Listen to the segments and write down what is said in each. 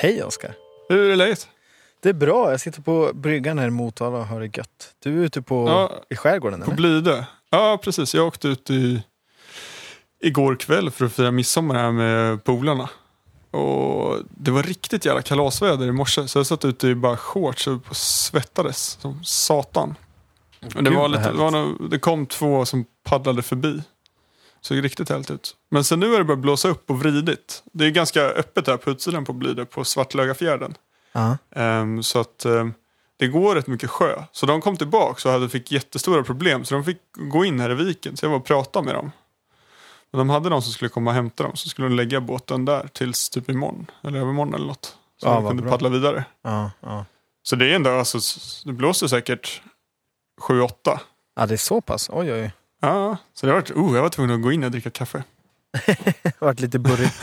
Hej Oskar! Hur är läget? Det är bra, jag sitter på bryggan här i Motala och har det gött. Du är ute på, Ja, i skärgården På eller? Blidö? Ja, precis. Jag åkte ut i, igår kväll för att fira midsommar här med polarna. Och det var riktigt jävla kalasväder i morse, så jag satt ute i bara shorts och svettades som satan. Och det, var lite, det, var nog, det kom två som paddlade förbi. Såg riktigt härligt ut. Men sen nu har det börjat blåsa upp och vridit. Det är ganska öppet här på utsidan på Blidö, på Svartlögafjärden. Ja. Ehm, så att ehm, det går rätt mycket sjö. Så de kom tillbaka och hade, fick jättestora problem. Så de fick gå in här i viken. Så jag var och pratade med dem. Men de hade någon som skulle komma och hämta dem. Så skulle de lägga båten där tills typ imorgon. Eller övermorgon eller något. Så Ja, de kunde bra. paddla vidare. Ja, ja. Så det är ändå, alltså, det blåser säkert 7-8. ja, det är så pass. Oj, oj, oj. Ja, så det har varit, oh, jag var tvungen att gå in och dricka kaffe. Varit lite burrigt.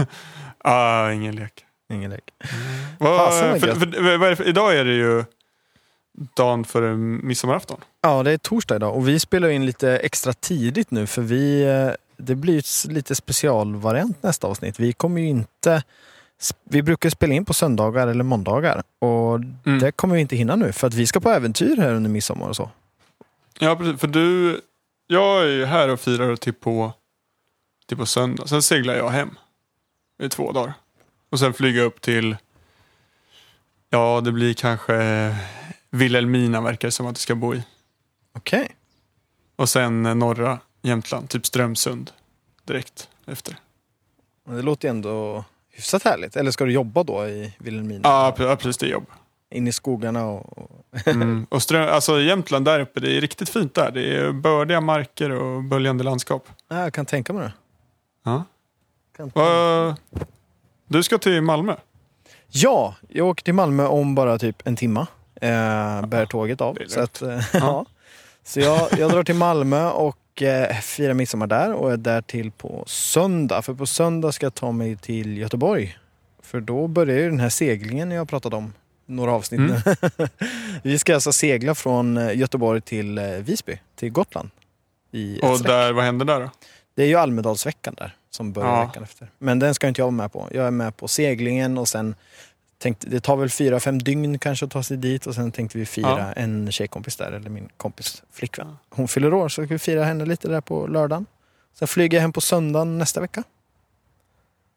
Ah, ingen lek. Ingen lek. Vad- Fasen vad för, för, det för, idag är det ju dagen före midsommarafton. Ja, det är torsdag idag och vi spelar in lite extra tidigt nu för vi, eh, det blir lite specialvariant nästa avsnitt. Vi kommer ju inte, vi brukar spela in på söndagar eller måndagar och Mm. det kommer vi inte hinna nu för att vi ska på äventyr här under midsommar och så. Ja, precis. För du, jag är ju här och firar till på, till på söndag. Sen seglar jag hem i två dagar. Och sen flyger jag upp till, ja det blir kanske Vilhelmina verkar det som att det ska bo i. Okej. Och sen norra Jämtland, typ Strömsund direkt efter. Det låter ju ändå hyfsat härligt. Eller ska du jobba då i Vilhelmina? Ja, precis det är jobb. In i skogarna och... och- Mm. Och Ström, alltså Jämtland där uppe, det är riktigt fint där. Det är bördiga marker och böljande landskap. Ja, jag kan tänka mig det. Ja. Vad- Du ska till Malmö? Ja, jag åker till Malmö om bara typ en timma. Eh, bär tåget av. Så, att, eh, ja. så jag, jag drar till Malmö och eh, firar midsommar där och är där till på söndag. För på söndag ska jag ta mig till Göteborg. För då börjar ju den här seglingen jag pratade om några avsnitt Mm. nu. Vi ska alltså segla från eh, Göteborg till eh, Visby, till Gotland. Och där, vad händer där då? Det är ju Almedalsveckan där som börjar Ja. veckan efter. Men den ska inte jag vara med på. Jag är med på seglingen och sen tänkte, det tar väl fyra, fem dygn kanske att ta sig dit och sen tänkte vi fira Ja. en tjejkompis där, eller min kompis flickvän. Hon fyller år så ska vi fira henne lite där på lördagen. Sen flyger jag hem på söndagen nästa vecka.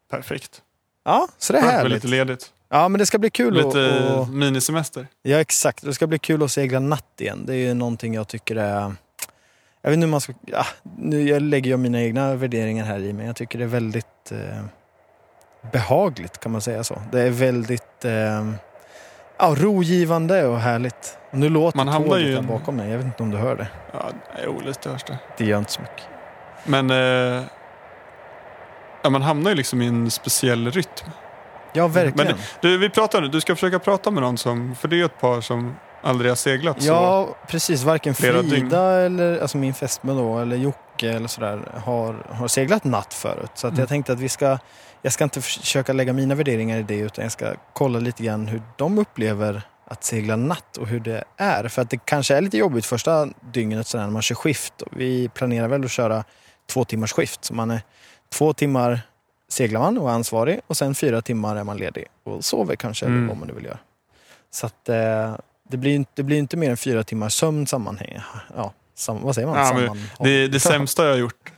Perfekt. Ja, så det är härligt. lite ledigt. Ja, men det ska bli kul Lite att... Och, minisemester. ja, exakt. Det ska bli kul att segla natt igen. Det är ju någonting jag tycker är... Jag vet inte hur man ska... Ja, nu jag lägger jag mina egna värderingar här i, men jag tycker det är väldigt eh, behagligt, kan man säga så. Det är väldigt eh, ja, rogivande och härligt. Nu låter Man hamnar tåget ju där bakom mig. Jag vet inte om du hör det. Ja, jo, lite hörs det. Det gör inte så mycket. Men eh, ja, man hamnar ju liksom i en speciell rytm. Ja, verkligen. Du, vi pratar nu, du ska försöka prata med någon som, för det är ett par som aldrig har seglat så. Ja, precis. Varken Frida dygn. eller alltså min fästmö då, eller Jocke eller sådär har, har seglat natt förut. Så Mm. jag tänkte att vi ska, jag ska inte försöka lägga mina värderingar i det utan jag ska kolla lite grann hur de upplever att segla natt och hur det är. För att det kanske är lite jobbigt första dygnet sådär när man kör skift. Vi planerar väl att köra två timmars skift. Så man är två timmar seglar man och är ansvarig och sen fyra timmar är man ledig och sover kanske eller Mm. vad man nu vill göra. Så att eh, det blir det blir inte mer än fyra timmars sömn sammanhäng. Ja, sam, vad säger man? Ja, men Det, det sämsta jag har gjort,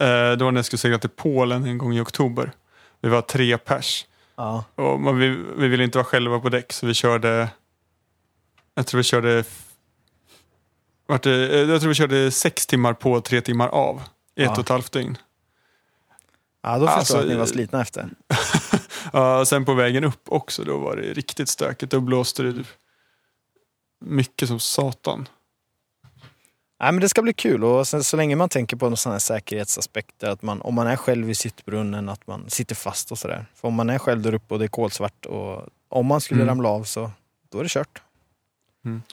eh, det var när jag skulle segla till Polen en gång i oktober. Vi var tre pers. Ja, Och man, vi, vi ville inte vara själva på däck så vi körde, jag tror vi körde, eh, jag tror vi körde sex timmar på tre timmar av i ett Ja. och ett halvt dygn. Ja då förstår Alltså, jag att ni var slitna efter. Ja, sen på vägen upp också, då var det riktigt stökigt. Då blåste det mycket som satan. Nej, men det ska bli kul och sen, så länge man tänker på sådana säkerhetsaspekter, att man, om man är själv i sittbrunnen, att man sitter fast och sådär. För om man är själv där uppe och det är kolsvart och om man skulle Mm. ramla av så då är det kört.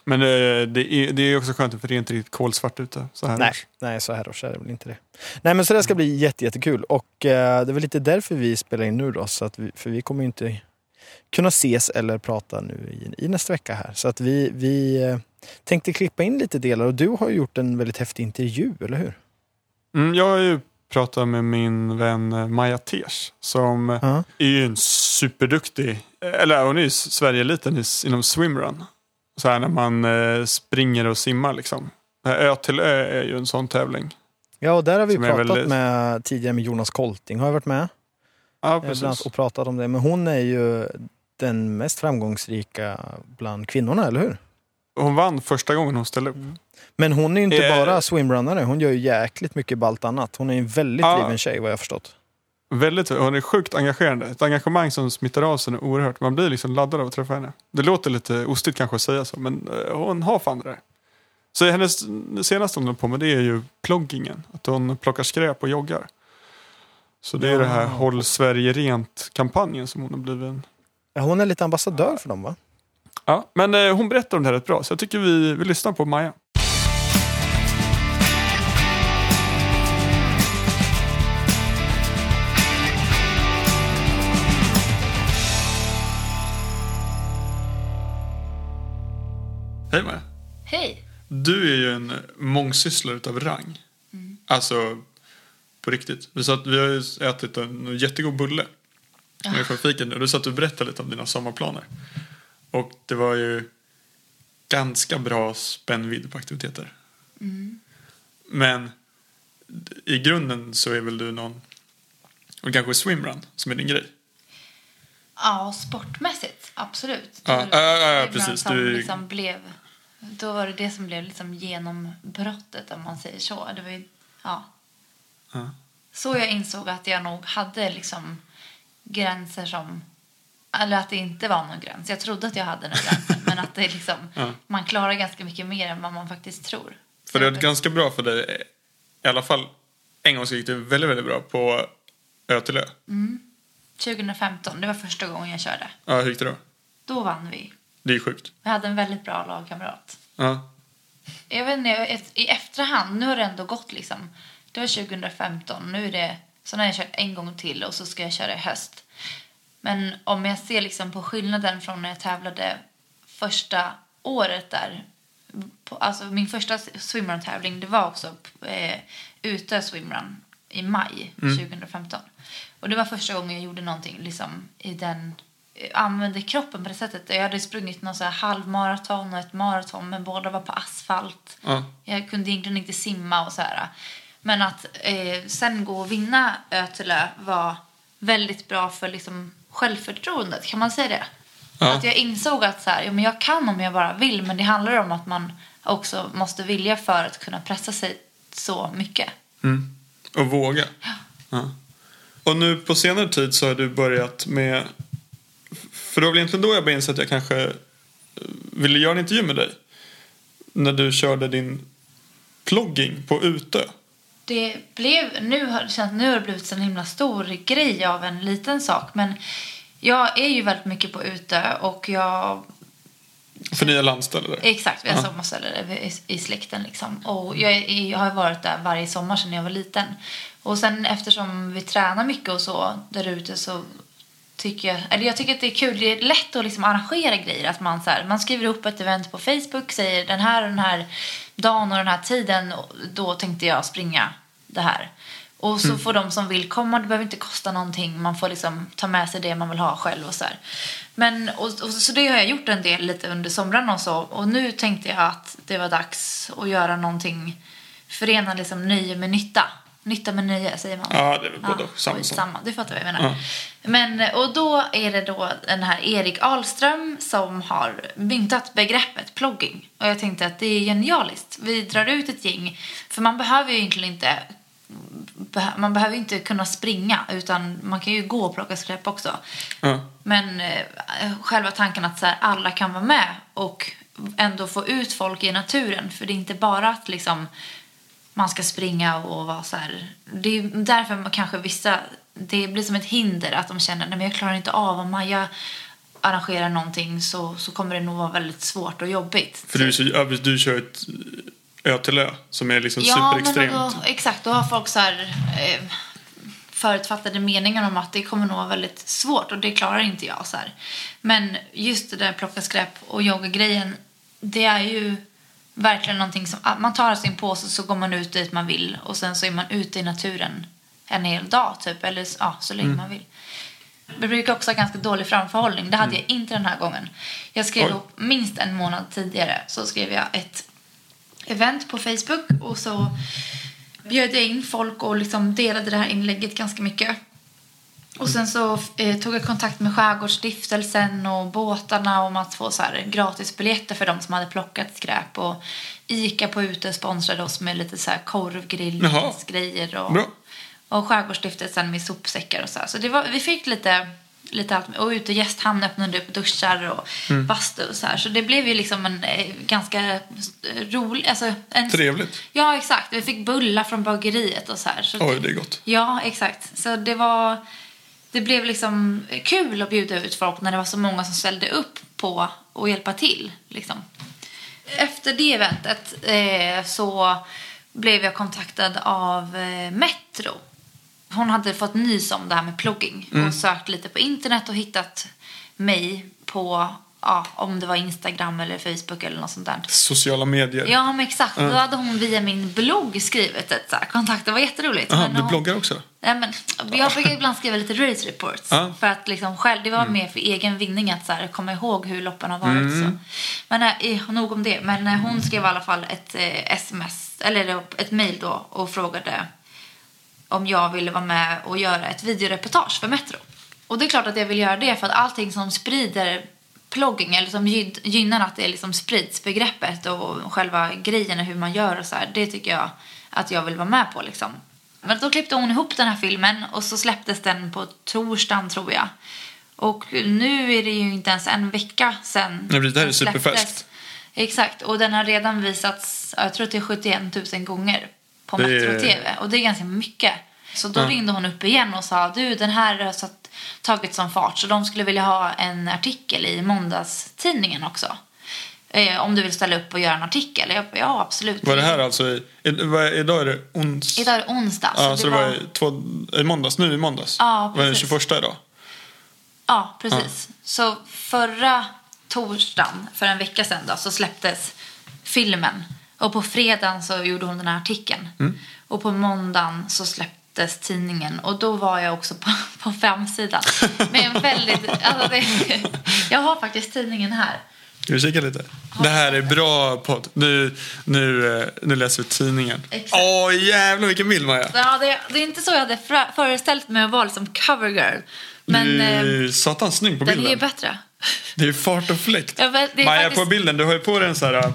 Men eh, det är, det är också skönt för det är inte riktigt kolsvart ute så här Nej, års. nej, så här års är det väl inte det. Nej, men så det ska bli jätte, jättekul och eh, det är väl lite därför vi spelar in nu då, så att vi, för vi kommer ju inte kunna ses eller prata nu i, i nästa vecka här. Så att vi, vi eh, tänkte klippa in lite delar och du har gjort en väldigt häftig intervju, eller hur? Mm, jag har ju pratat med min vän eh, Maja Ters som Ja. är ju en superduktig. Eller hon är ju Sverigeeliten inom swimrun. Så här när man eh, springer och simmar liksom. Ö till Ö är ju en sån tävling. Ja, och där har vi Som pratat väldigt- med tidigare med Jonas Kolting har varit med Ja, eh, precis. och pratat om det. Men hon är ju den mest framgångsrika bland kvinnorna, eller hur? Hon vann första gången hon ställde upp. Men hon är ju inte Eh. bara swimrunnare, hon gör ju jäkligt mycket ballt annat. Hon är ju en väldigt Ja. driven tjej vad jag har förstått. Väldigt, hon är sjukt engagerande. Ett engagemang som smittar av sig oerhört. Man blir liksom laddad av att träffa henne. Det låter lite ostigt kanske att säga så, men eh, hon har fan det där. Så hennes senaste hon på med det är ju ploggingen. Att hon plockar skräp och joggar. Så det är Ja. det här Håll Sverige Rent-kampanjen som hon har blivit en... Ja, hon är lite ambassadör för dem va? Ja, men eh, hon berättar om det här rätt bra, så jag tycker vi, vi lyssnar på Maja. Hej Maja. Hej! Du är ju en mångsysslare utav rang. Alltså, på riktigt. Vi, satt, vi har ju ätit en jättegod bulle. Ja. Från fiken. Och du satt och berättade lite om dina sommarplaner. Och det var ju ganska bra spännvidd på aktiviteter. Men i grunden så är väl du någon, och kanske swimrun som är din grej. Ja, sportmässigt, absolut. Ja, Det var ja, ja, ja, precis. Som Du- liksom blev, då var det det som blev liksom genombrottet, om man säger så. Det var ju, ja. Ja. Så jag insåg att jag nog hade liksom gränser som... Eller att det inte var någon gräns. Jag trodde att jag hade några gränser, men att det liksom, Ja. man klarar ganska mycket mer än vad man faktiskt tror. För det varit ganska bra för dig, i alla fall en gång så gick det väldigt, väldigt bra på Ö till Ö. 2015, det var första gången jag körde. Ja, hur gick det då? Då vann vi. Det är sjukt. Vi hade en väldigt bra lagkamrat. Ja. Jag vet inte, i efterhand, nu har det ändå gått liksom. Det var 2015, nu är det, så har jag kört en gång till och så ska jag köra i höst. Men om jag ser liksom på skillnaden från när jag tävlade första året där. På, alltså min första swimrun-tävling, det var också eh, Utö swimrun i maj 2015. Och det var första gången jag gjorde någonting liksom i den använde kroppen på det sättet. Jag hade sprungit någon så här halvmaraton och ett maraton men båda var på asfalt. Ja. Jag kunde egentligen inte simma och så här. Men att eh, sen gå och vinna Ötelö var väldigt bra för liksom självförtroendet, kan man säga det? Ja. Att jag insåg att så här, ja, men jag kan om jag bara vill men det handlar om att man också måste vilja för att kunna pressa sig så mycket. Mm. Och våga. Ja. Och nu på senare tid så har du börjat med... För det var väl egentligen då jag började inse att jag kanske eh, ville göra en intervju med dig. När du körde din plogging på Utö. Det blev, nu har det nu har det blivit en himla stor grej av en liten sak men jag är ju väldigt mycket på Utö och jag för ni är landställe där. Exakt, vi har Ja. sommarställe i, i släkten liksom. Och jag, jag har varit där varje sommar sedan jag var liten. Och sen eftersom vi tränar mycket och så där ute så tycker jag, eller jag tycker att det är kul, det är lätt att liksom arrangera grejer. Att man, så här, man skriver upp ett event på Facebook, säger den här och den här dagen och den här tiden, och då tänkte jag springa det här. Och så får de som vill komma, det behöver inte kosta någonting. Man får liksom ta med sig det man vill ha själv och så här. Men, och, och, så det har jag gjort en del lite under somrarna och så. Och nu tänkte jag att det var dags att göra någonting, förena liksom nöje med nytta. Nytta med nöje, säger man. Ja, det är väl både och, samma sak. samma. Du fattar vad jag menar. Ja. Men, och då är det då den här Erik Ahlström som har myntat begreppet plogging. Och jag tänkte att det är genialiskt. Vi drar ut ett gäng. För man behöver ju egentligen inte man behöver inte kunna springa utan man kan ju gå och plocka skräp också. Ja. Men eh, själva tanken att så här, alla kan vara med och ändå få ut folk i naturen. För det är inte bara att liksom, man ska springa och vara så här. Det är därför man kanske vissa, det blir som ett hinder att de känner att jag klarar inte av om Maja arrangerar någonting så, så kommer det nog vara väldigt svårt och jobbigt. För du, så, ja, du kör ett Ö till Ö som är liksom Ja, superextremt. då, exakt. Då har folk så här, eh, förutfattade meningar om att det kommer nog vara väldigt svårt och det klarar inte jag. Så här. Men just det där plocka skräp och yoga-grejen, det är ju verkligen någonting som... Man tar sin påse så går man ut dit man vill och sen så är man ute i naturen en hel dag typ, eller ja, så länge man vill. Jag brukar också ha ganska dålig framförhållning. Det hade jag inte den här gången. Jag skrev Oj. upp minst en månad tidigare så skrev jag ett event på Facebook och så bjöd jag in folk och liksom delade det här inlägget ganska mycket. Och sen så eh, tog jag kontakt med Skärgårdsstiftelsen och båtarna om att få så här gratisbiljetter för de som hade plockat skräp. Och Ica på ute sponsrade oss med lite så här Jaha. korvgrillsgrejer. Och, Bra. och Skärgårdsstiftelsen med sopsäckar och så här. Så det var, vi fick lite, lite allt. Och ute i gästhamn öppnade upp duschar och Mm. bastu och så här. Så det blev ju liksom en eh, ganska rolig... Alltså en, Trevligt. Ja, exakt. Vi fick bullar från bageriet och så här. Så Oj, det är gott. Ja, exakt. Så det var... Det blev liksom kul att bjuda ut folk när det var så många som ställde upp på att hjälpa till. Liksom. Efter det eventet eh, så blev jag kontaktad av eh, Metro. Hon hade fått nys om det här med plugging och sökt lite på internet och hittat mig på, ja, om det var Instagram eller Facebook eller något sånt där. Sociala medier. Ja, men exakt. Då hade hon via min blogg skrivit ett så här, kontakt. Det var jätteroligt. Aha, Men du hon- bloggar också? Nej, men, jag brukar ibland skriva lite race reports. Ja. För att liksom själv, det var Mm. mer för egen vinning att så här, komma ihåg hur loppen har varit. Så. Men äh, nog om det. Men äh, hon skrev i alla fall ett eh, sms, eller ett mail då och frågade om jag ville vara med och göra ett videoreportage för Metro. Och det är klart att jag vill göra det för att allting som sprider plogging eller som gyn- gynnar att det liksom sprids begreppet och själva grejen och hur man gör och så här, det tycker jag att jag vill vara med på liksom. Men då klippte hon ihop den här filmen och så släpptes den på torsdagen tror jag. Och nu är det ju inte ens en vecka sedan Nej, det här är superfärskt. Exakt, och den har redan visats, jag tror det är 71 000 gånger på Det är- Metro TV. Och det är ganska mycket. Så då Ja. ringde hon upp igen och sa du den här har satt, tagit som fart så de skulle vilja ha en artikel i måndagstidningen också. Eh, om du vill ställa upp och göra en artikel. Jag, ja, absolut. Var det här alltså i, i, idag är det ons... Idag är det onsdag. Ja, så det var i två, i måndags, nu i måndags? Ja, Var det den precis. 21 idag? Ja, precis. Så förra torsdagen, för en vecka sedan, då, så släpptes filmen. Och på fredagen så gjorde hon den här artikeln. Mm. Och på måndagen så släpptes tidningen. Och då var jag också på, på framsidan. Med en väldigt... Alltså det, jag har faktiskt tidningen här. Ska vi kika lite? Det här är bra podd. Nu, nu, eh, nu läser vi tidningen. Exakt. Åh jävlar vilken bild Maja! Ja, det, det är inte så jag hade föreställt mig att vara liksom cover girl. Men du eh, är satans snygg på den är bilden. ju bättre. Det är fart och fläkt. Ja, Maja faktiskt- på bilden, du har ju på dig en sån här...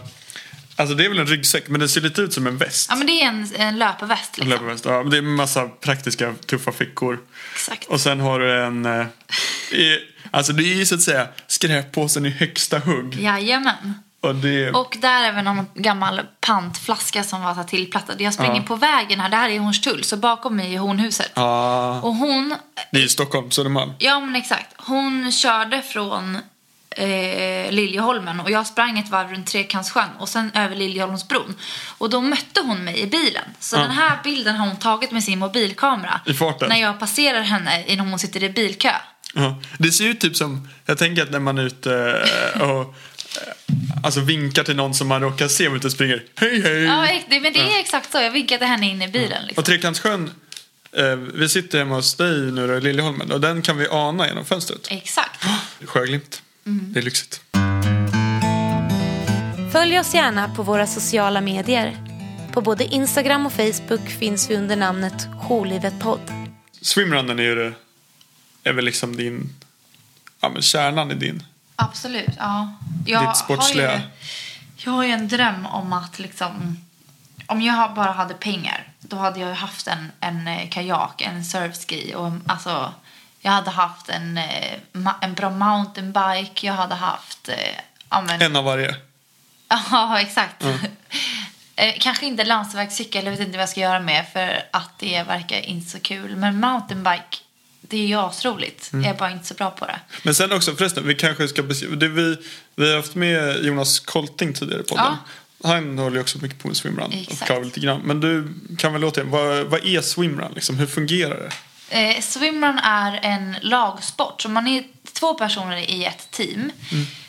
Alltså det är väl en ryggsäck men det ser lite ut som en väst. Ja, men det är en, en löparväst En liksom. löparväst. Ja, men det är en massa praktiska tuffa fickor. Exakt. Och sen har du en... Eh, i, alltså det är ju så att säga skräppåsen i högsta hugg. Jajamän. Och det... Och där är väl någon gammal pantflaska som var tillplattad. Jag springer Ja. på vägen här, det här är Hornstull, så bakom mig är Hornhuset. Ja, Och hon, det är ju Stockholm, Södermalm. ja men exakt, hon körde från eh, Liljeholmen och jag sprang ett varv runt Trekantssjön och sen över Liljeholmsbron. Och då mötte hon mig i bilen. Så Ja. den här bilden har hon tagit med sin mobilkamera. I farten. När jag passerar henne innan hon sitter i bilkö. Ja. Det ser ut typ som, jag tänker att när man är ute eh, och eh, alltså vinkar till någon som man råkar se om och springer. Hej hej! Ja, det, men det är exakt så. Jag vinkade henne in i bilen. Liksom. Och Trekantssjön, eh, vi sitter hemma hos dig nu då, i Liljeholmen och den kan vi ana genom fönstret. Exakt. Sjöglimt. Mm. Det är lyxigt. Följ oss gärna på våra sociala medier. På både Instagram och Facebook finns vi under namnet Jourlivet podd. Swimrunnen är ju det, är väl liksom din, ja men kärnan i din. Absolut, ja. Jag Ditt sportsliga. Har ju, jag har ju en dröm om att liksom... Om jag bara hade pengar, då hade jag ju haft en, en eh, kajak, en surfski och alltså... Jag hade haft en, eh, en bra mountainbike, jag hade haft... eh, Ja, men, En av varje. ja exakt. Eh, Kanske inte landsvägscykel, jag vet inte vad jag ska göra med för att det verkar inte så kul. Men mountainbike, det är ju asroligt. Jag är bara inte så bra på det. Men sen också förresten, vi kanske ska beskriva, det vi, vi har haft med Jonas Kolting tidigare i podden. Han håller ju också mycket på med swimrun och Exakt. förklarar lite grann. Men du kan väl återigen, vad, vad är swimrun liksom? Hur fungerar det? Eh, swimrun är en lagsport. Så man är två personer i ett team.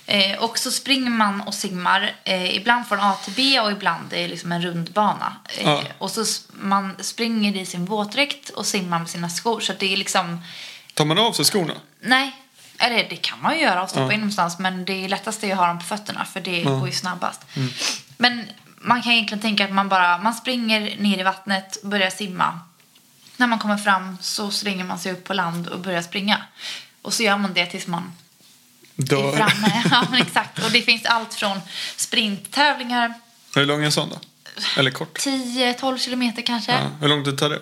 Eh, och så springer man och simmar. Eh, ibland från A till B och ibland det är liksom en rundbana. Eh, Ja. Och så man springer i sin våtdräkt och simmar med sina skor. Så det är liksom Tar man av sig skorna? Nej, eller det kan man ju göra och stoppa Ja. in någonstans men det lättaste är att ha dem på fötterna för det går ju snabbast. Mm. Men man kan egentligen tänka att man bara man springer ner i vattnet, börjar simma. När man kommer fram så slänger man sig upp på land och börjar springa. Och så gör man det tills man är Dör. framme. Ja, men exakt. Och det finns allt från sprinttävlingar, Hur lång är en sån då? Eller kort? 10-12 kilometer kanske. Ja. Hur lång tid tar det?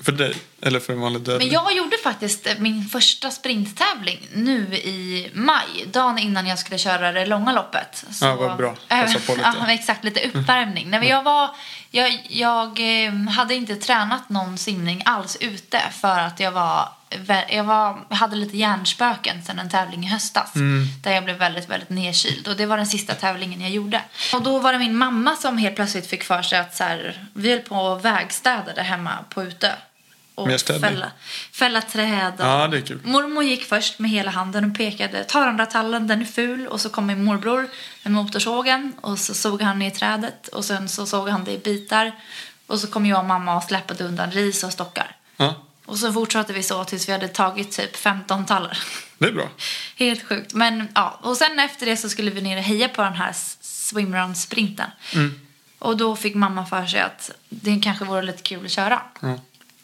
För dig? Eller för en vanlig dödlig? Men jag gjorde faktiskt min första sprinttävling nu i maj. Dagen innan jag skulle köra det långa loppet. Så, Ja, vad bra. Passa på lite. Ja, exakt. Lite uppvärmning. Nej, men jag, var, jag, jag eh, hade inte tränat någon simning alls ute för att jag var jag, var, jag hade lite hjärnspöken sen en tävling i höstas. Mm. Där jag blev väldigt, väldigt nedkyld. Och det var den sista tävlingen jag gjorde. Och då var det min mamma som helt plötsligt fick för sig att så här, vi höll på och vägstädade hemma på Utö. Och fälla, fälla träd. Och... Ja, det är kul. Mormor gick först med hela handen och pekade. Ta den där tallen, den är ful. Och så kom min morbror med motorsågen. Och så såg han ner i trädet. Och sen så såg han det i bitar. Och så kom jag och mamma och släpade undan ris och stockar. Ja, Och så fortsatte vi så tills vi hade tagit typ 15 tallar. det är bra. Helt sjukt. Men ja, och sen efter det så skulle vi ner och heja på den här swimrun-sprinten. Mm. Och då fick mamma för sig att det kanske vore lite kul att köra. Ja.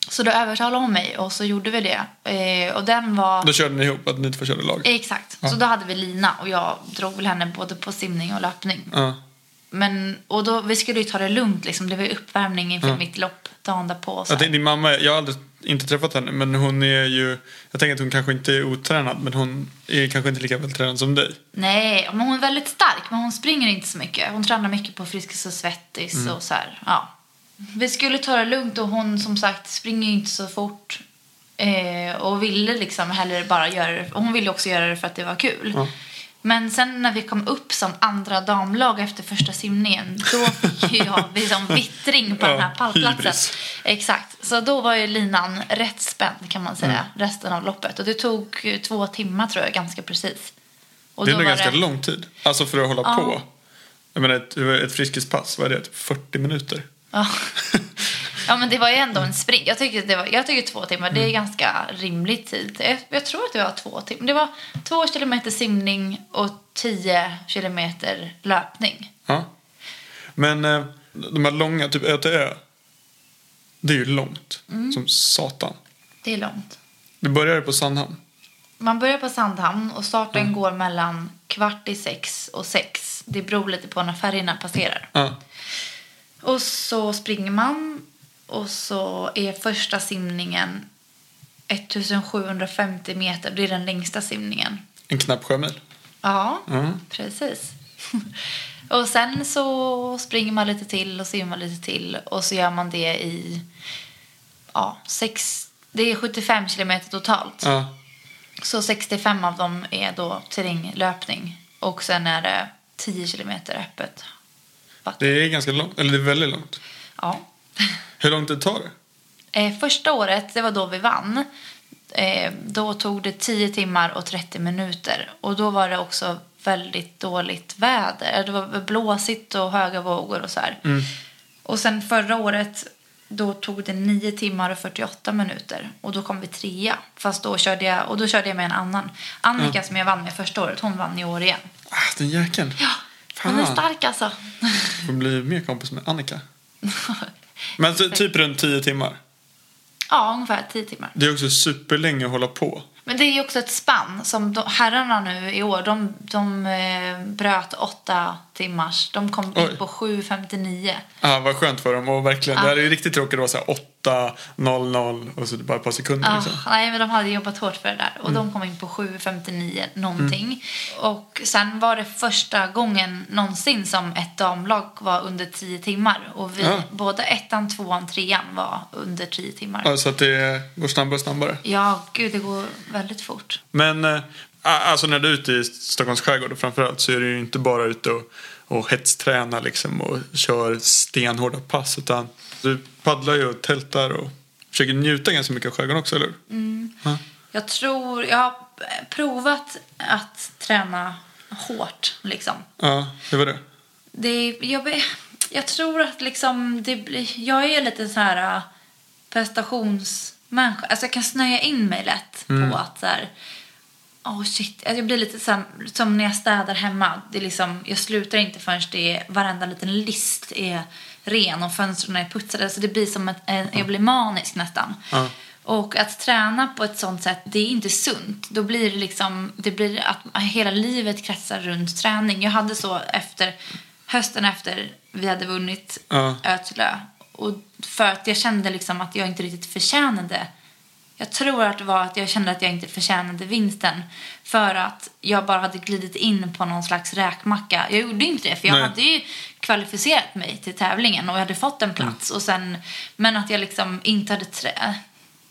Så då övertalade hon mig och så gjorde vi det. Eh, och den var... Då körde ni ihop att ni två körde lag? Exakt. Så då hade vi Lina och jag drog väl henne både på simning och löpning. Ja. Men, och då, vi skulle ju ta det lugnt liksom. Det var ju uppvärmning inför mitt lopp dagen därpå. Så tänkte, din mamma, jag har aldrig inte träffat henne men hon är ju, jag tänker att hon kanske inte är otränad men hon är kanske inte lika vältränad som dig. Nej, men hon är väldigt stark men hon springer inte så mycket. Hon tränar mycket på Friskis och Svettis Mm. och så här. Ja. Vi skulle ta det lugnt och hon som sagt springer inte så fort. Eh, och ville liksom heller bara göra det. Och hon ville också göra det för att det var kul. Ja. Men sen när vi kom upp som andra damlag efter första simningen då fick ju jag liksom vittring på Ja, den här pallplatsen. hybris. Exakt. Så då var ju linan rätt spänd kan man säga Mm. resten av loppet. Och det tog två timmar tror jag ganska precis. Och det är nog ganska det- lång tid. Alltså för att hålla Ja. på. Jag menar ett, ett friskispass, vad är det? Typ 40 minuter? Ja. ja, men det var ju ändå en sprint. Jag tycker, det var, jag tycker två timmar, Mm. det är ganska rimlig tid. Jag, jag tror att det var två timmar. Det var två kilometer simning och tio kilometer löpning. Ja. Men eh, de här långa, typ ö till ö. Det är ju långt. Mm. Som satan. Det är långt. Det började på Sandhamn. Man börjar på Sandhamn och starten Mm. går mellan kvart i sex och sex. Det beror lite på när färgerna passerar. Ja. Och så springer man och så är första simningen 1750 meter. Det är den längsta simningen. En knapp sjömil. Ja, Mm. precis. och sen så springer man lite till och simmar lite till och så gör man det i ja, sex, det är 75 kilometer totalt. Ja. Så 65 av dem är då terränglöpning och sen är det 10 kilometer öppet vatten. Det är ganska långt. Eller det är väldigt långt. Ja. Hur lång tid tar det? Eh, första året, det var då vi vann. Eh, då tog det 10 timmar och 30 minuter. Och då var det också väldigt dåligt väder. Det var blåsigt och höga vågor och så här. Och sen förra året, då tog det 9 timmar och 48 minuter. Och då kom vi trea. Fast då körde jag, och då körde jag med en annan. Annika som jag vann med första året, hon vann i år igen. Ah, den jäkeln. Ja, hon är stark alltså. Får bli mer kompis med Annika. Men ty- typ runt 10 timmar. ja, ungefär 10 timmar. Det är också superlänge att hålla på. Men det är ju också ett spann som de, herrarna nu i år, de, de eh, bröt åtta timmars. De kom Oj. in på 7.59. Ah, vad skönt för dem. Och verkligen, Ja. Det här är ju riktigt tråkigt att vara så här 8, 0, 0 och så bara ett par sekunder. Ah, Liksom. nej, men de hade jobbat hårt för det där. Och Mm. de kom in på 7.59 någonting. Och sen var det första gången någonsin som ett damlag var under 10 timmar. Och vi, Ja. både ettan, tvåan, trean var under 10 timmar. Ja, så att det går snabbare och snabbare. Ja, gud, det går väldigt fort. Men eh, alltså när du är ute i Stockholms skärgård framförallt så är du ju inte bara ute och, och hetstränar liksom och kör stenhårda pass utan du paddlar ju och tältar och försöker njuta ganska mycket av skärgården också, eller hur? Mm. Ja. Jag tror, jag har provat att träna hårt liksom. Ja, det var det. Det, jag, jag tror att liksom det jag är lite så här äh, prestationsmänniska. Alltså jag kan snöa in mig lätt. på att så här, oh shit, alltså jag blir lite så här, som när jag städar hemma. Det är liksom, jag slutar inte förrän det är, varenda liten list är ren och fönstren är putsade. Så det blir som ett, en, jag blir manisk nästan. Ja. Och att träna på ett sånt sätt, det är inte sunt. Då blir det liksom, det blir att hela livet kretsar runt träning. Jag hade så efter, hösten efter vi hade vunnit Ja. Ötlö. Och för att jag kände liksom att jag inte riktigt förtjänade jag tror att det var att jag kände att jag inte förtjänade vinsten. För att jag bara hade glidit in på någon slags räkmacka. Jag gjorde inte det, för jag Nej. hade ju kvalificerat mig till tävlingen och jag hade fått en plats. Och sen, men att jag liksom inte hade trä...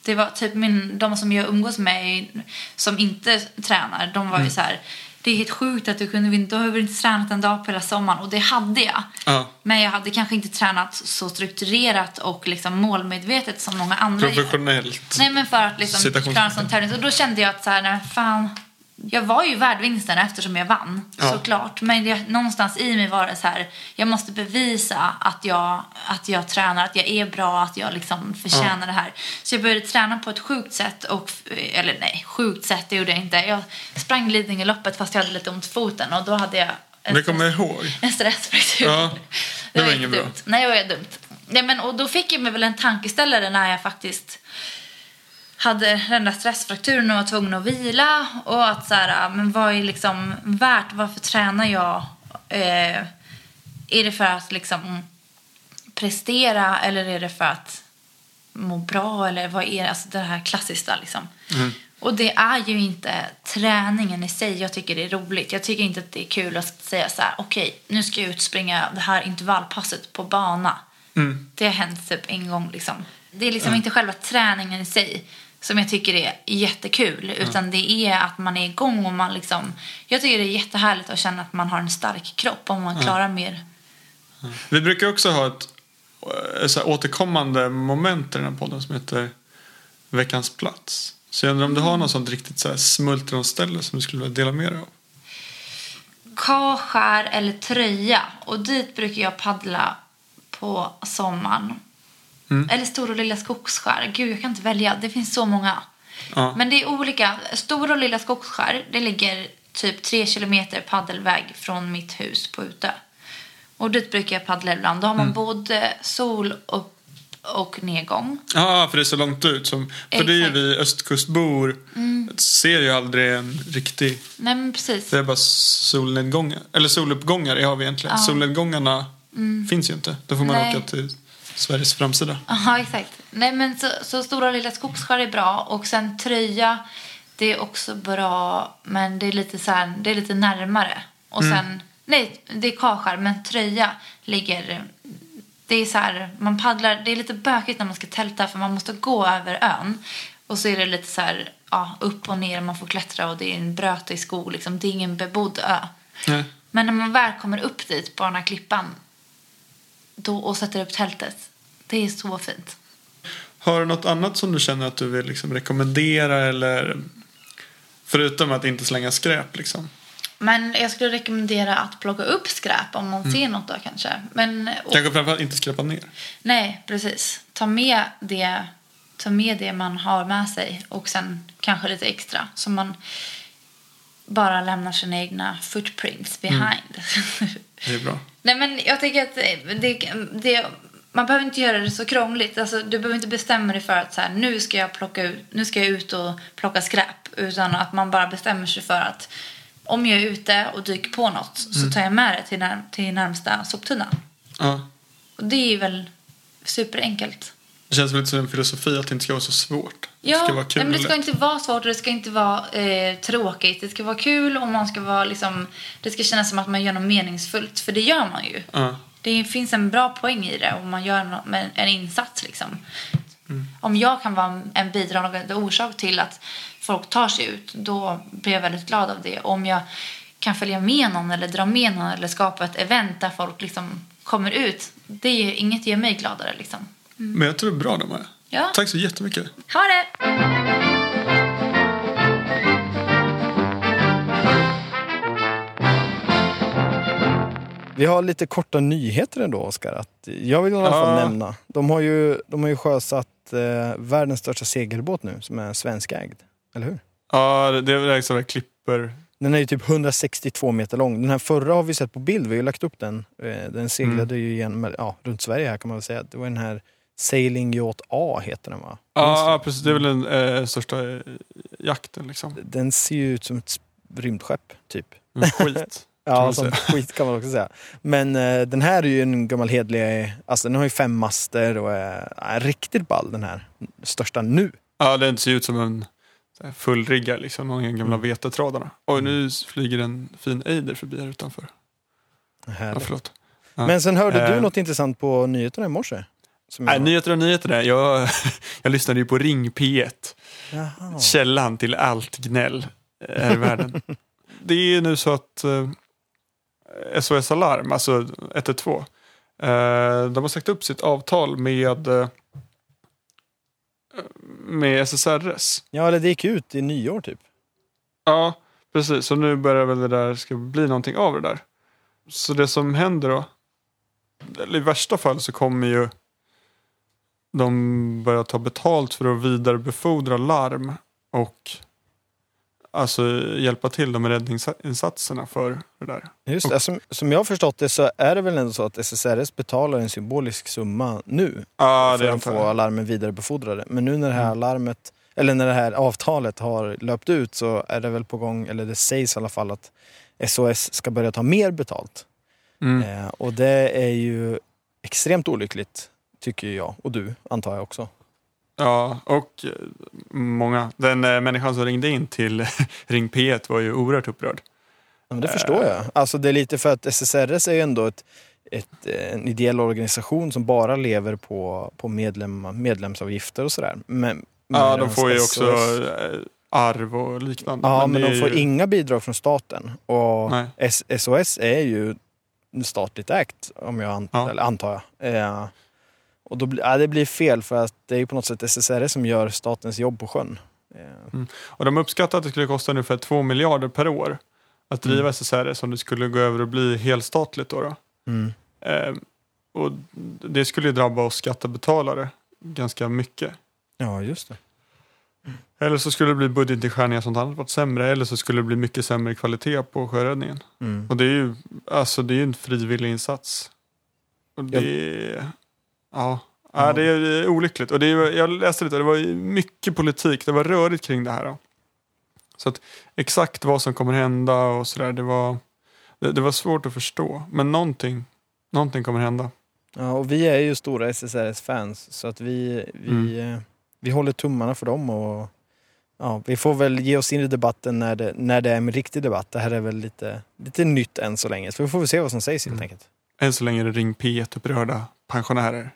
Det var typ min, de som jag umgås med som inte tränar, de var ju så här. Det är helt sjukt att du kunde vinna. Du har väl inte tränat en dag på hela sommaren. Och det hade jag. Ja. Men jag hade kanske inte tränat så strukturerat och liksom målmedvetet som många andra gör. Professionellt. Nej men för att liksom klara en sån tävling. Och då kände jag att så här, nej, fan. Jag var ju värd vinsten eftersom jag vann. Ja. Såklart. Men det, någonstans i mig var det så här. Jag måste bevisa att jag, att jag tränar, att jag är bra, att jag liksom förtjänar det här. Så jag började träna på ett sjukt sätt. Och, eller nej, sjukt sätt det gjorde jag inte. Jag sprang Lidingöloppet fast jag hade lite ont i foten. Och då hade jag en Det kommer jag ihåg. en stressfraktur. Ja, det var var inget inte bra. dumt. Nej, det var dumt. Nej, men, och då fick jag mig väl en tankeställare när jag faktiskt hade den där stressfrakturen och var tvungen att vila. Och att så här, men vad är liksom värt? Varför tränar jag? Eh, är det för att liksom prestera eller är det för att må bra? Eller vad är det? Alltså det här klassiska liksom. Och det är ju inte träningen i sig jag tycker det är roligt. Jag tycker inte att det är kul att säga så här, okej, nu ska jag ut och springa det här intervallpasset på bana. Det har hänt typ en gång liksom. Det är liksom inte själva träningen i sig som jag tycker är jättekul. Utan det är att man är igång och man liksom... Jag tycker det är jättehärligt att känna att man har en stark kropp om man klarar mer. Vi brukar också ha ett eh, så här, återkommande moment i den här podden som heter Veckans plats. Så jag undrar om du har något sånt riktigt så här smultronställe som du skulle vilja dela med dig av? Kashär eller tröja. Och dit brukar jag paddla på sommaren. Eller Stora och Lilla Skogsskär. Gud, jag kan inte välja. Det finns så många. Ja. Men det är olika. Stora och Lilla Skogsskär, det ligger typ tre kilometer paddelväg från mitt hus på Utö. Och dit brukar jag paddla ibland. Då har man både sol och, och nedgång. Ja, för det är så långt ut. Som, för det är ju vi östkustbor. Ser ju aldrig en riktig... Nej, men precis. Det är bara solnedgångar. Eller soluppgångar har vi egentligen. Solnedgångarna finns ju inte. Då får man Nej. åka till Sveriges framsida. Ja, exakt. Nej, men så, så Stora Lilla Skogsskär är bra. Och sen tröja, det är också bra. Men det är lite, så här, det är lite närmare. Och sen, nej, det är Kashär. Men tröja ligger... Det är så här, man paddlar, det är lite bökigt när man ska tälta för man måste gå över ön. Och så är det lite så här, ja, upp och ner, man får klättra och det är en brötig skog liksom. Det är ingen bebodd ö. Nej. Men när man väl kommer upp dit på den här klippan då, och sätter upp tältet, det är så fint. Har du något annat som du känner att du vill liksom rekommendera eller förutom att inte slänga skräp liksom? Men jag skulle rekommendera att plocka upp skräp om man ser något då kanske. Men, och, Kanske framförallt inte skräpa ner. nej, precis. Ta med, det, ta med det man har med sig och sen kanske lite extra. Så man bara lämnar sina egna footprints behind. Det är bra. Nej, men jag tycker att det, det, man behöver inte göra det så krångligt. Alltså, du behöver inte bestämma dig för att så här, nu, ska jag plocka ut, nu ska jag ut och plocka skräp. Utan att man bara bestämmer sig för att om jag är ute och dyker på något så tar jag med det till, när, till närmsta soptunna. Ja. Och det är väl superenkelt. Det känns väl lite som en filosofi att det inte ska vara så svårt. Ja, det ska vara kul men det ska inte vara svårt och det ska inte vara eh, tråkigt. Det ska vara kul och man ska vara liksom, det ska kännas som att man gör något meningsfullt. För det gör man ju. Ja. Det finns en bra poäng i det om man gör en insats. Liksom. Om jag kan vara en bidragande orsak till att folk tar sig ut, då blir jag väldigt glad av det. Om jag kan följa med någon eller dra med någon eller skapa ett event där folk liksom kommer ut, det är inget ger mig gladare. Liksom. Men jag tror det är bra de här. Ja. Tack så jättemycket. Ha det! Vi har lite korta nyheter ändå, Oskar. Att Jag vill i alla fall Ja. nämna. De har ju, de har ju sjösatt eh, världens största segelbåt nu, som är svenskägd. Eller hur? Ja, det är liksom där klipper. Den är ju typ 162 meter lång. Den här förra har vi sett på bild, vi har ju lagt upp den. Eh, Den seglade ju igen, ja, runt Sverige här kan man väl säga. Det var den här Sailing Yacht A heter den va? Ja, ja, precis. Det är väl den eh, största eh, jakten liksom. Den ser ju ut som ett rymdskepp, typ. En Skit. Ja, säga. skit kan man också säga. Men eh, den här är ju en gammal hedlig, alltså den har ju fem master och är, är riktigt ball den här. Största nu. Ja, den ser ut som en fullriggad, liksom. De gamla Mm. vetetradarna. Oj, nu flyger en fin ejder förbi här utanför. Ja, Härligt. förlåt. Ja. Men sen hörde du Eh. något intressant på nyheterna i morse. Som jag- Nej, nyheter och nyheter där. Jag, jag lyssnade ju på Ring P1. Jaha. Källan till allt gnäll eh, här i världen. Det är nu så att eh, SOS Alarm, alltså 112, eh, de har sagt upp sitt avtal med, eh, med SSRS. Ja, eller det gick ut i nyår typ. Ja, precis. Så nu börjar väl det där, ska bli någonting av det där. Så det som händer då, eller i värsta fall så kommer ju de börja ta betalt för att vidarebefordra larm och alltså hjälpa till med räddningsinsatserna för det där. Just det, som, som jag har förstått det så är det väl ändå så att SSRS betalar en symbolisk summa nu Ja, för att få alarmen vidarebefordrade. Men nu när det här Mm. alarmet, eller när det här avtalet har löpt ut så är det väl på gång, eller det sägs i alla fall att SOS ska börja ta mer betalt. Mm. Eh, och det är ju extremt olyckligt, tycker jag. Och du, antar jag också. Ja, och eh, många. Den eh, människan som ringde in till Ring P1 var ju oerhört upprörd. Ja, men det förstår jag. Alltså det är lite för att SSRS är ju ändå ett, ett, eh, en ideell organisation som bara lever på, på medlem, medlemsavgifter och sådär. Men, Ja, de får ju SOS också eh, arv och liknande. Ja, men, det de får ju- inga bidrag från staten. Och Nej. SOS är ju statligt ägt, om jag ant- Ja. antar jag. Eh, och då blir, ja, det blir fel för att det är på något sätt SSRS som gör statens jobb på sjön. Eh, Och de uppskattar att det skulle kosta ungefär 2 miljarder per år att driva Mm. SSRS om det skulle gå över och bli helstatligt. Då då. mm. Eh, och det skulle ju drabba oss skattebetalare ganska mycket. Ja, just det. Eller så skulle det bli budgetnedskärningar som hade varit sämre. Eller så skulle det bli mycket sämre kvalitet på sjöräddningen. Mm. Och det är ju alltså det är en frivillig insats. Och det ja. Ja, det är olyckligt. Och det är, jag läste lite, det var mycket politik. Det var rörigt kring det här. Då. Så att exakt vad som kommer hända och sådär, det var, det, det var svårt att förstå. Men någonting, någonting kommer hända. Ja, och vi är ju stora SSRS-fans så att vi, vi, Mm. eh, vi håller tummarna för dem. Och, ja, vi får väl ge oss in i debatten när det, när det är en riktig debatt. Det här är väl lite, lite nytt än så länge. Så vi får väl se vad som sägs helt Mm. enkelt. Än så länge är det Ring P1-upprörda pensionärer.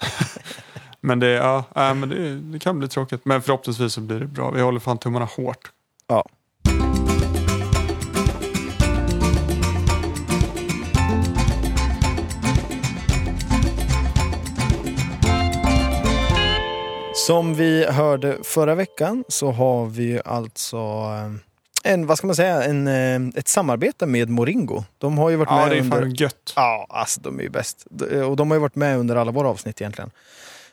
men det, ja, äh, men det, det kan bli tråkigt. Men förhoppningsvis så blir det bra. Vi håller fan tummarna hårt. Ja. Som vi hörde förra veckan så har vi alltså eh, en, vad ska man säga, en, eh, ett samarbete med Moringo. De har ju varit Ja, med det är under... fan gött. Ja, alltså de är ju bäst. De- Och de har ju varit med under alla våra avsnitt egentligen.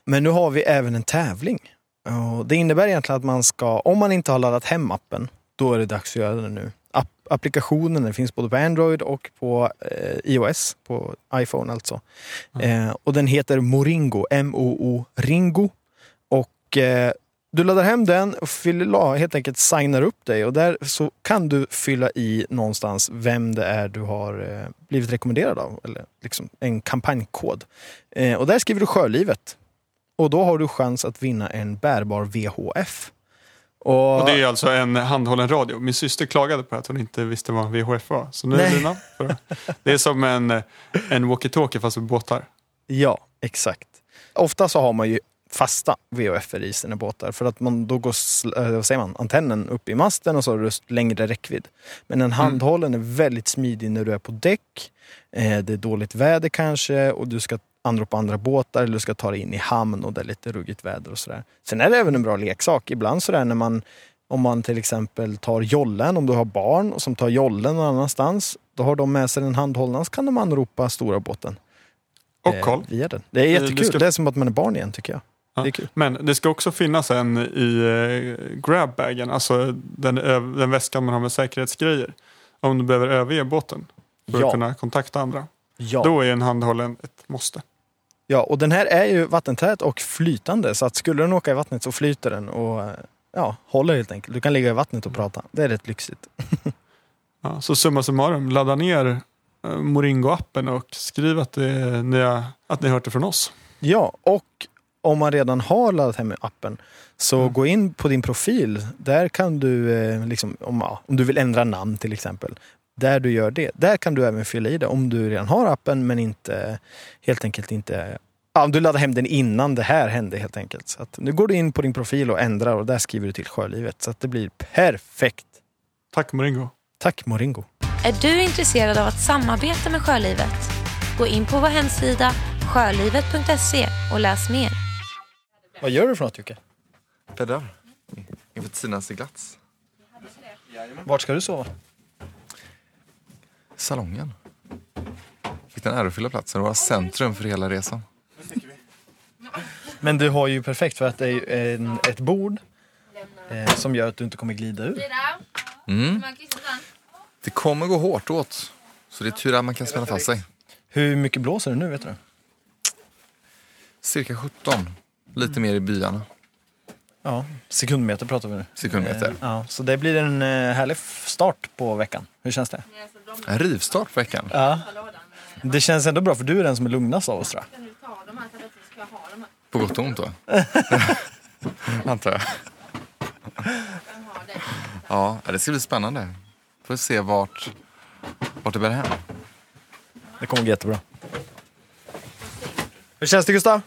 Men nu har vi även en tävling. Och det innebär egentligen att man ska, om man inte har laddat hem appen, då är det dags att göra det nu. App, applikationen den finns både på Android och på eh, iOS, på iPhone alltså. Eh, och den heter Moringo, M-O-O Ringo. Och eh, du laddar hem den och fyller, helt enkelt signar upp dig och där så kan du fylla i någonstans vem det är du har eh, blivit rekommenderad av. Eller liksom en kampanjkod. Eh, och där skriver du Sjölivet. Och då har du chans att vinna en bärbar VHF. Och, Och det är alltså en handhållen radio. Min syster klagade på att hon inte visste vad VHF var. Så nu är Nej. dina. För- Det är som en, en walkie-talkie fast med båtar. Ja, exakt. Ofta så har man ju fasta VHF i sina båtar för att man då går eh, vad säger man, antennen upp i masten och så har du längre räckvidd. Men en handhållen är väldigt smidig när du är på däck, eh, det är dåligt väder kanske och du ska anropa andra båtar eller du ska ta dig in i hamn och det är lite ruggigt väder och sådär. Sen är det även en bra leksak. Ibland sådär när man om man till exempel tar jollen, om du har barn som tar jollen någon annanstans, då har de med sig den handhållna så kan de anropa stora båten. Och eh, koll. Via den. Det är Eh, jättekul. ska- Det är som att man är barn igen tycker jag. Ja. Det är kul. Men det ska också finnas en i eh, grabbagen, alltså den, den väskan man har med säkerhetsgrejer. Om du behöver överge båten för Ja. att kunna kontakta andra. Ja. Då är en handhållen ett måste. ja, och den här är ju vattentät och flytande. Så att skulle den åka i vattnet så flyter den och eh, ja, håller helt enkelt. Du kan ligga i vattnet och prata. Det är rätt lyxigt. Ja, så summa summarum, ladda ner eh, Moringo-appen och skriv att, det, ni har, att ni har hört det från oss. Ja, och om man redan har laddat hem appen så Mm. gå in på din profil. Där kan du, eh, liksom, om, ja, om du vill ändra namn till exempel, där du gör det, där kan du även fylla i det om du redan har appen men inte helt enkelt inte Ja, om du laddar hem den innan det här hände helt enkelt. Så att, nu går du in på din profil och ändrar och där skriver du till Sjölivet. Så att det blir perfekt. Tack Moringo. Tack Moringo. Är du intresserad av att samarbeta med Sjölivet? Gå in på vår hemsida sjölivet.se och läs mer. Vad gör du för något Jocke? Bäddar. Inför Tinas seglats. Vart ska du sova? Salongen. Fick den ärofyllda platsen och var centrum för hela resan. Men du har ju perfekt för att det är en, ett bord eh, som gör att du inte kommer glida ur. Mm. Det kommer gå hårt åt. Så det är tur att man kan spänna fast sig. Hur mycket blåser det nu vet du? Cirka 17. Lite mer i byarna. Ja, sekundmeter pratar vi nu. Sekundmeter. Eh, Ja, så det blir en eh, härlig start på veckan. Hur känns det? En rivstart på veckan. Ja. Det känns ändå bra för du är den som är lugnast av oss tror jag. På gott och ont då. Antar jag. Ja, det ska bli spännande. Får se vart, vart det bär hem. Det kommer gå jättebra. Hur känns det Gustav?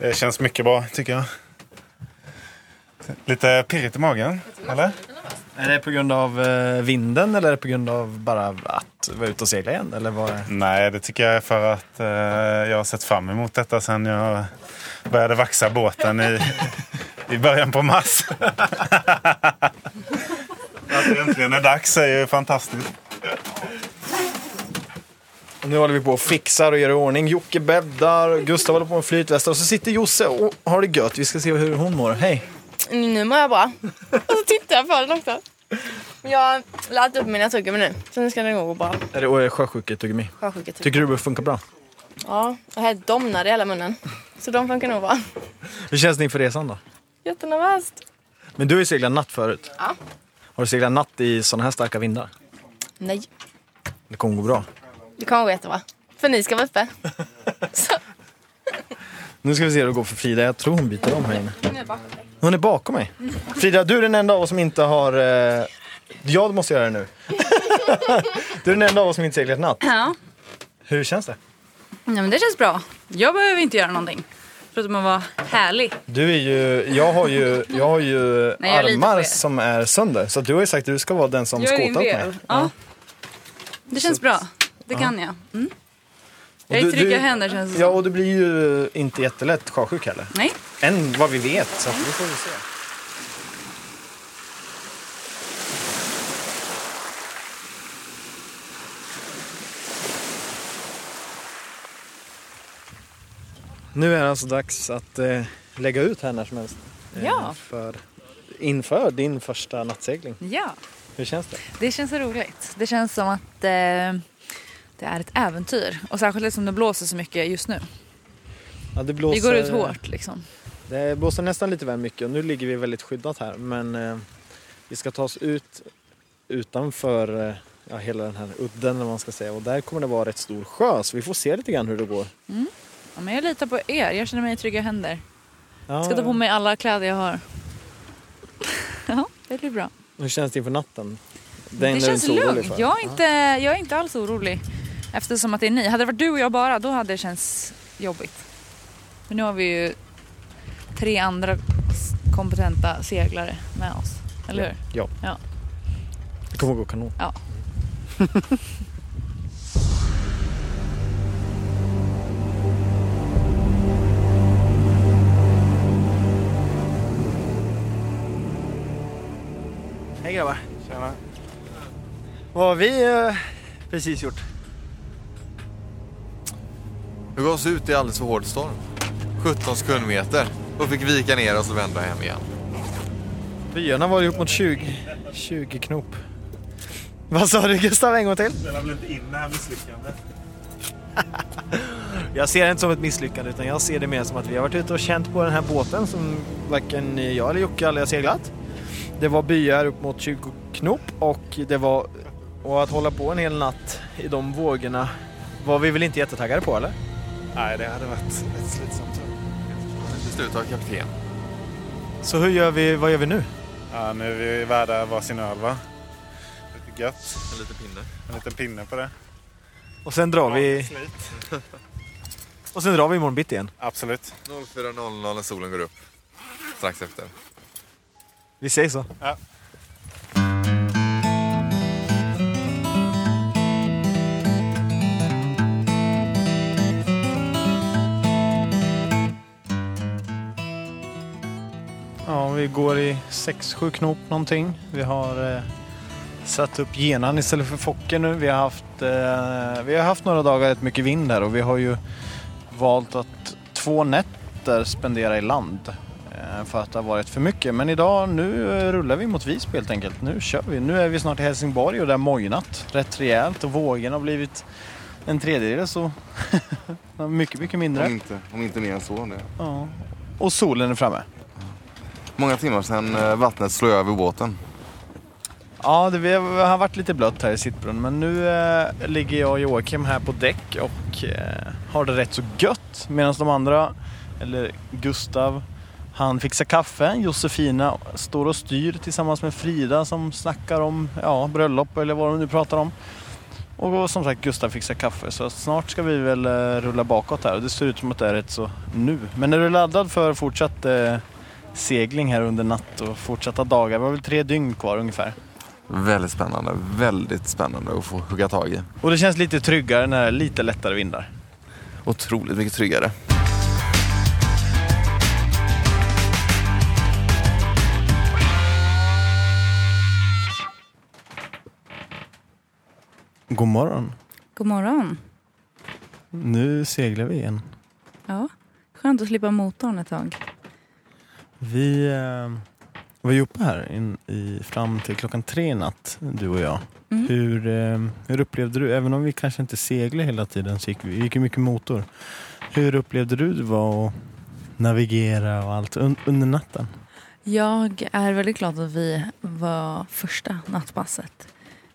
Det känns mycket bra tycker jag. Lite pirrigt i magen, eller? Är det på grund av eh, vinden eller är det på grund av bara att vara ute och segla igen? Eller vad? Nej, det tycker jag är för att eh, jag har sett fram emot detta sen jag började vaxa båten i, i början på mars. att det äntligen är dags är ju fantastiskt. Nu håller vi på och fixar och gör i ordning. Jocke bäddar, Gustav håller på med flytvästar och så sitter Josse och har det gött. Vi ska se hur hon mår. Hej! Nu mår jag bra. Och så tittar jag på den också. Jag har laddat upp mina tuggummi nu, så nu ska det nog gå bra. Är det sjösjuketuggummi? Sjösjuket. Tycker du det funkar bra? Ja, jag har helt domnad i hela munnen. Så de funkar nog bra. Hur känns det inför resan då? Jättenervöst. Men du har ju seglat natt förut. Ja. Har du seglat natt i sådana här starka vindar? Nej, Det kommer gå bra. Det kommer gå jättebra. För ni ska vara uppe. Så, Nu ska vi se hur det går för Frida. Jag tror hon byter om här inne. Hon är bakom mig. Frida, du är den enda av oss som inte har... Eh... Ja, du måste göra det nu. du är den enda av oss som inte seglat natt. Ja. Hur känns det? ja, men det känns bra. Jag behöver inte göra någonting. Förutom att vara härlig. Du är ju... Jag har ju, jag har ju Nej, jag armar som är sönder. Så du har ju sagt att du ska vara den som Jag skåtar åt mig. del. Ja. Det känns bra. Det kan jag. Mm. Jag är i trygga händer känns det Ja, och du blir ju inte jättelätt sjösjuk heller. Nej. Än vad vi vet, så att vi får vi se. Nu är det alltså dags att eh, lägga ut här när som helst. eh, Ja. För, inför din första nattsegling. Ja, Hur känns det? det känns roligt. Det känns som att eh, det är ett äventyr. Och särskilt som det blåser så mycket just nu. Ja, det blåser, Vi går ut hårt liksom. Det blåser nästan lite väl mycket och nu ligger vi väldigt skyddat här. Men eh, vi ska ta oss ut utanför eh, ja, hela den här udden eller man ska säga. Och där kommer det vara rätt stor sjö så vi får se lite grann hur det går. Ja, men jag litar på er. Jag känner mig i trygga händer. Ja, Jag ska ta på mig alla kläder jag har. ja, det blir bra. Hur känns det inför natten? Den det känns lugnt. Jag är, inte, jag är inte alls orolig. Eftersom att det är ni. Hade det varit du och jag bara, då hade det känts jobbigt. Men nu har vi ju tre andra kompetenta seglare med oss. Eller hur? Ja. Ja. Det kommer gå kanon. Ja. Hej grabbar. Tjena. Vad har vi eh, precis gjort? Vi gav oss ut i alldeles för hård storm. 17 sekundmeter. Och fick vika ner oss och vända hem igen. Byarna var ju upp mot 20, 20 knop. Vad sa du Gustav en gång till? Spelar väl inte in det här misslyckandet? Jag ser det inte som ett misslyckande utan jag ser det mer som att vi har varit ute och känt på den här båten som varken jag eller Jocke aldrig har seglat. Det var byar upp mot 20 knop och det var och att hålla på en hel natt i de vågorna var vi väl inte jättetaggade på eller? Nej, det hade varit ett slitsamt. Till slut av kapten. Så hur gör vi, vad gör vi nu? Ja, nu är vi värda varsin öl va? Lite gött. En liten pinne. En liten pinne på det. Och sen drar vi, Slit. och sen drar vi imorgon bitti igen. Absolut. 04.00 när solen går upp. Strax efter. Vi säger så. Ja. Ja, vi går i 6-7 knop någonting. Vi har eh, satt upp genan istället för focken nu. Vi har, haft, eh, vi har haft några dagar rätt mycket vind här och vi har ju valt att två nätter spendera i land eh, för att det har varit för mycket. Men idag, nu eh, rullar vi mot Visby helt enkelt. Nu kör vi. Nu är vi snart i Helsingborg och det har mojnat rätt rejält och vågorna har blivit en tredjedel så mycket, mycket mindre. Om inte, om inte mer än så. Det. Ja. Och solen är framme. Många timmar sedan eh, vattnet slog över båten. Ja, det har varit lite blött här i sittbrunn men nu eh, ligger jag och Joakim här på däck och eh, har det rätt så gött medan de andra, eller Gustav, han fixar kaffe. Josefina står och styr tillsammans med Frida som snackar om ja, bröllop eller vad de nu pratar om. Och som sagt Gustav fixar kaffe så snart ska vi väl eh, rulla bakåt här och det ser ut som att det är rätt så nu. Men är du laddad för fortsatt eh, segling här under natt och fortsatta dagar? Vi har väl tre dygn kvar ungefär. Väldigt spännande. Väldigt spännande att få hugga tag i. Och det känns lite tryggare när det är lite lättare vindar. Otroligt mycket tryggare. God morgon. God morgon. Nu seglar vi igen. Ja, skönt att slippa motorn ett tag. Vi eh, var ju uppe här in, i, fram till klockan tre i natt, du och jag. Mm. Hur, eh, hur upplevde du, även om vi kanske inte seglade hela tiden så gick vi gick ju mycket motor. Hur upplevde du det var att navigera och allt un, under natten? Jag är väldigt glad att vi var första nattpasset.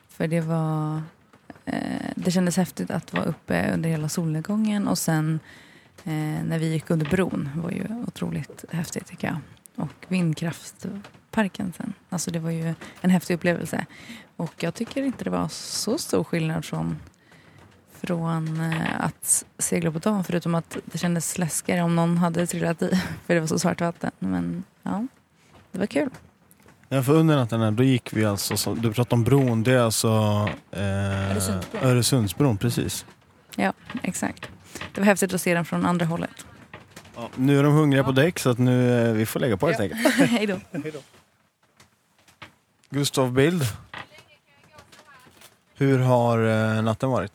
För det var... Eh, det kändes häftigt att vara uppe under hela solnedgången och sen eh, när vi gick under bron var ju otroligt häftigt tycker jag. Och vindkraftparken sen. Alltså det var ju en häftig upplevelse. Och jag tycker inte det var så stor skillnad från, från eh, att segla på dagen förutom att det kändes läskigare om någon hade trillat i för det var så svart vatten. Men ja, det var kul. Ja, för under natten här, då gick vi alltså, så, du pratade om bron, det är alltså eh, Öresundsbron. Öresundsbron, precis. Ja, exakt. Det var häftigt att se den från andra hållet. Ja, nu är de hungriga på däck så att nu, eh, vi får lägga på helt enkelt. Hej då. Gustav Bild. Hur har eh, natten varit?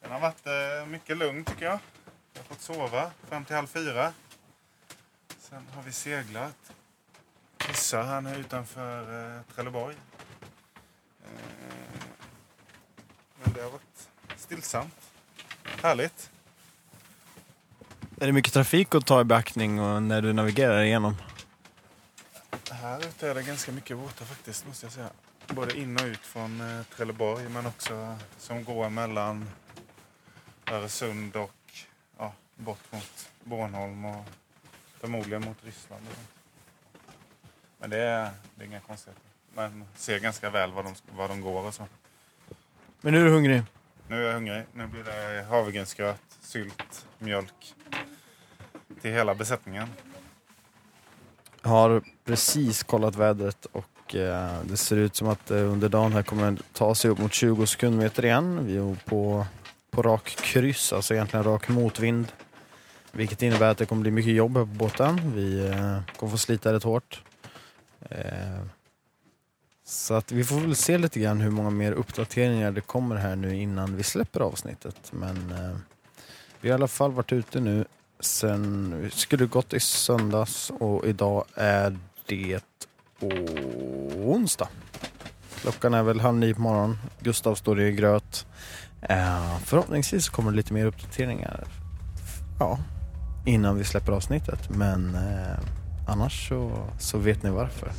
Den har varit eh, mycket lugn tycker jag. Jag har fått sova fram till halv fyra. Sen har vi seglat. Kissa han är utanför eh, Trelleborg. Eh, men det har varit stillsamt. Härligt. Är det mycket trafik att ta i beaktning och när du navigerar igenom? Här ute är det ganska mycket båtar faktiskt måste jag säga. Både in och ut från eh, Trelleborg men också som går mellan Öresund och ja, bort mot Bornholm och förmodligen mot Ryssland. Men det är, det är inga konstigheter. Man ser ganska väl var de, var de går och så. Men nu är du hungrig. Nu är jag hungrig. Nu blir det havregrynsgröt, sylt, mjölk till hela besättningen. Jag har precis kollat vädret och eh, det ser ut som att eh, under dagen här kommer den ta sig upp mot 20 sekundmeter igen. Vi är på, på rak kryss, alltså egentligen rak motvind. Vilket innebär att det kommer bli mycket jobb här på båten. Vi eh, kommer få slita rätt hårt. Eh, så att vi får väl se lite grann hur många mer uppdateringar det kommer här nu innan vi släpper avsnittet. Men eh, vi har i alla fall varit ute nu sen vi skulle gått i söndags och idag är det onsdag. Klockan är väl halv nio på morgonen. Gustav står i gröt. Eh, förhoppningsvis kommer det lite mer uppdateringar ja, innan vi släpper avsnittet. Men eh, annars så, så vet ni varför.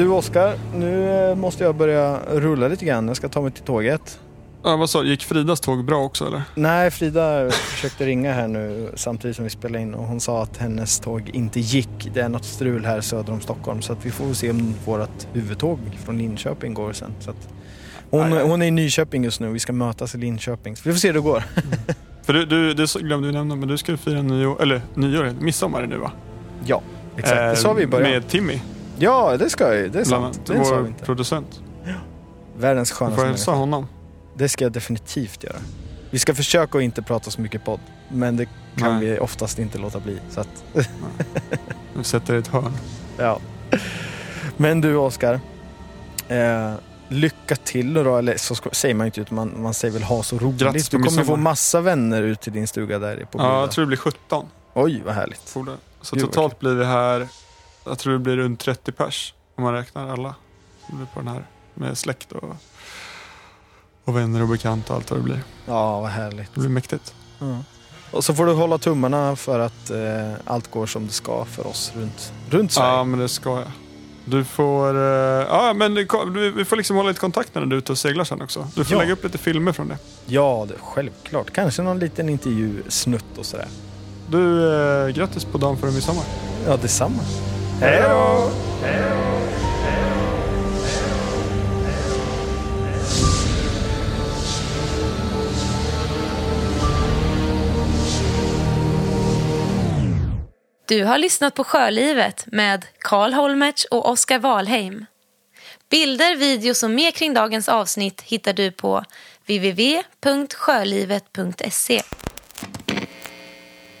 Du Oskar, nu eh, måste jag börja rulla lite grann. Jag ska ta mig till tåget. Ja, vad sa du? Gick Fridas tåg bra också eller? Nej, Frida försökte ringa här nu samtidigt som vi spelade in och hon sa att hennes tåg inte gick. Det är något strul här söder om Stockholm så att vi får se om vårt huvudtåg från Linköping går sen. Så att hon, hon är i Nyköping just nu och vi ska mötas i Linköping. Så vi får se hur det går. För du, du det glömde vi nämna, men du ska fira nyår, eller nyår, midsommar nu va? Ja, exakt. Det sa vi i början. Med Timmy, Ja, det ska jag. Det är bland sant. Det sa vi Vår inte. producent. Världens Du får skönaste hälsa människa. honom. Det ska jag definitivt göra. Vi ska försöka att inte prata så mycket podd. Men det kan Nej. vi oftast inte låta bli. Så att, Vi sätter i ett hörn. ja. Men du Oskar. Eh, lycka till då, eller så ska, säger man ju inte utan man, man säger väl ha så roligt. Grattis på du kommer få massa vänner ut till din stuga där på Ja, Boda. jag tror det blir 17. Oj, vad härligt. Får det. Så Gud, vad totalt blir vi här, jag tror det blir runt 30 pers. Om man räknar alla. på den här. Med släkt och, och vänner och bekanta och allt vad det blir. Ja, vad härligt. Det blir mäktigt. Ja. Och så får du hålla tummarna för att eh, allt går som det ska för oss runt, runt Sverige. Ja, men det ska jag. Du får, eh, ja, men det, du- vi får liksom hålla lite kontakt när du är ute och seglar sen också. Du får Ja. lägga upp lite filmer från det. Ja, det, självklart. Kanske någon liten intervjusnutt och sådär. Du, eh, grattis på dagen före midsommar. Ja, detsamma. Hej då! Du har lyssnat på Sjölivet med Karl Holmertz och Oskar Wahlheim. Bilder, videos och mer kring dagens avsnitt hittar du på www.sjölivet.se.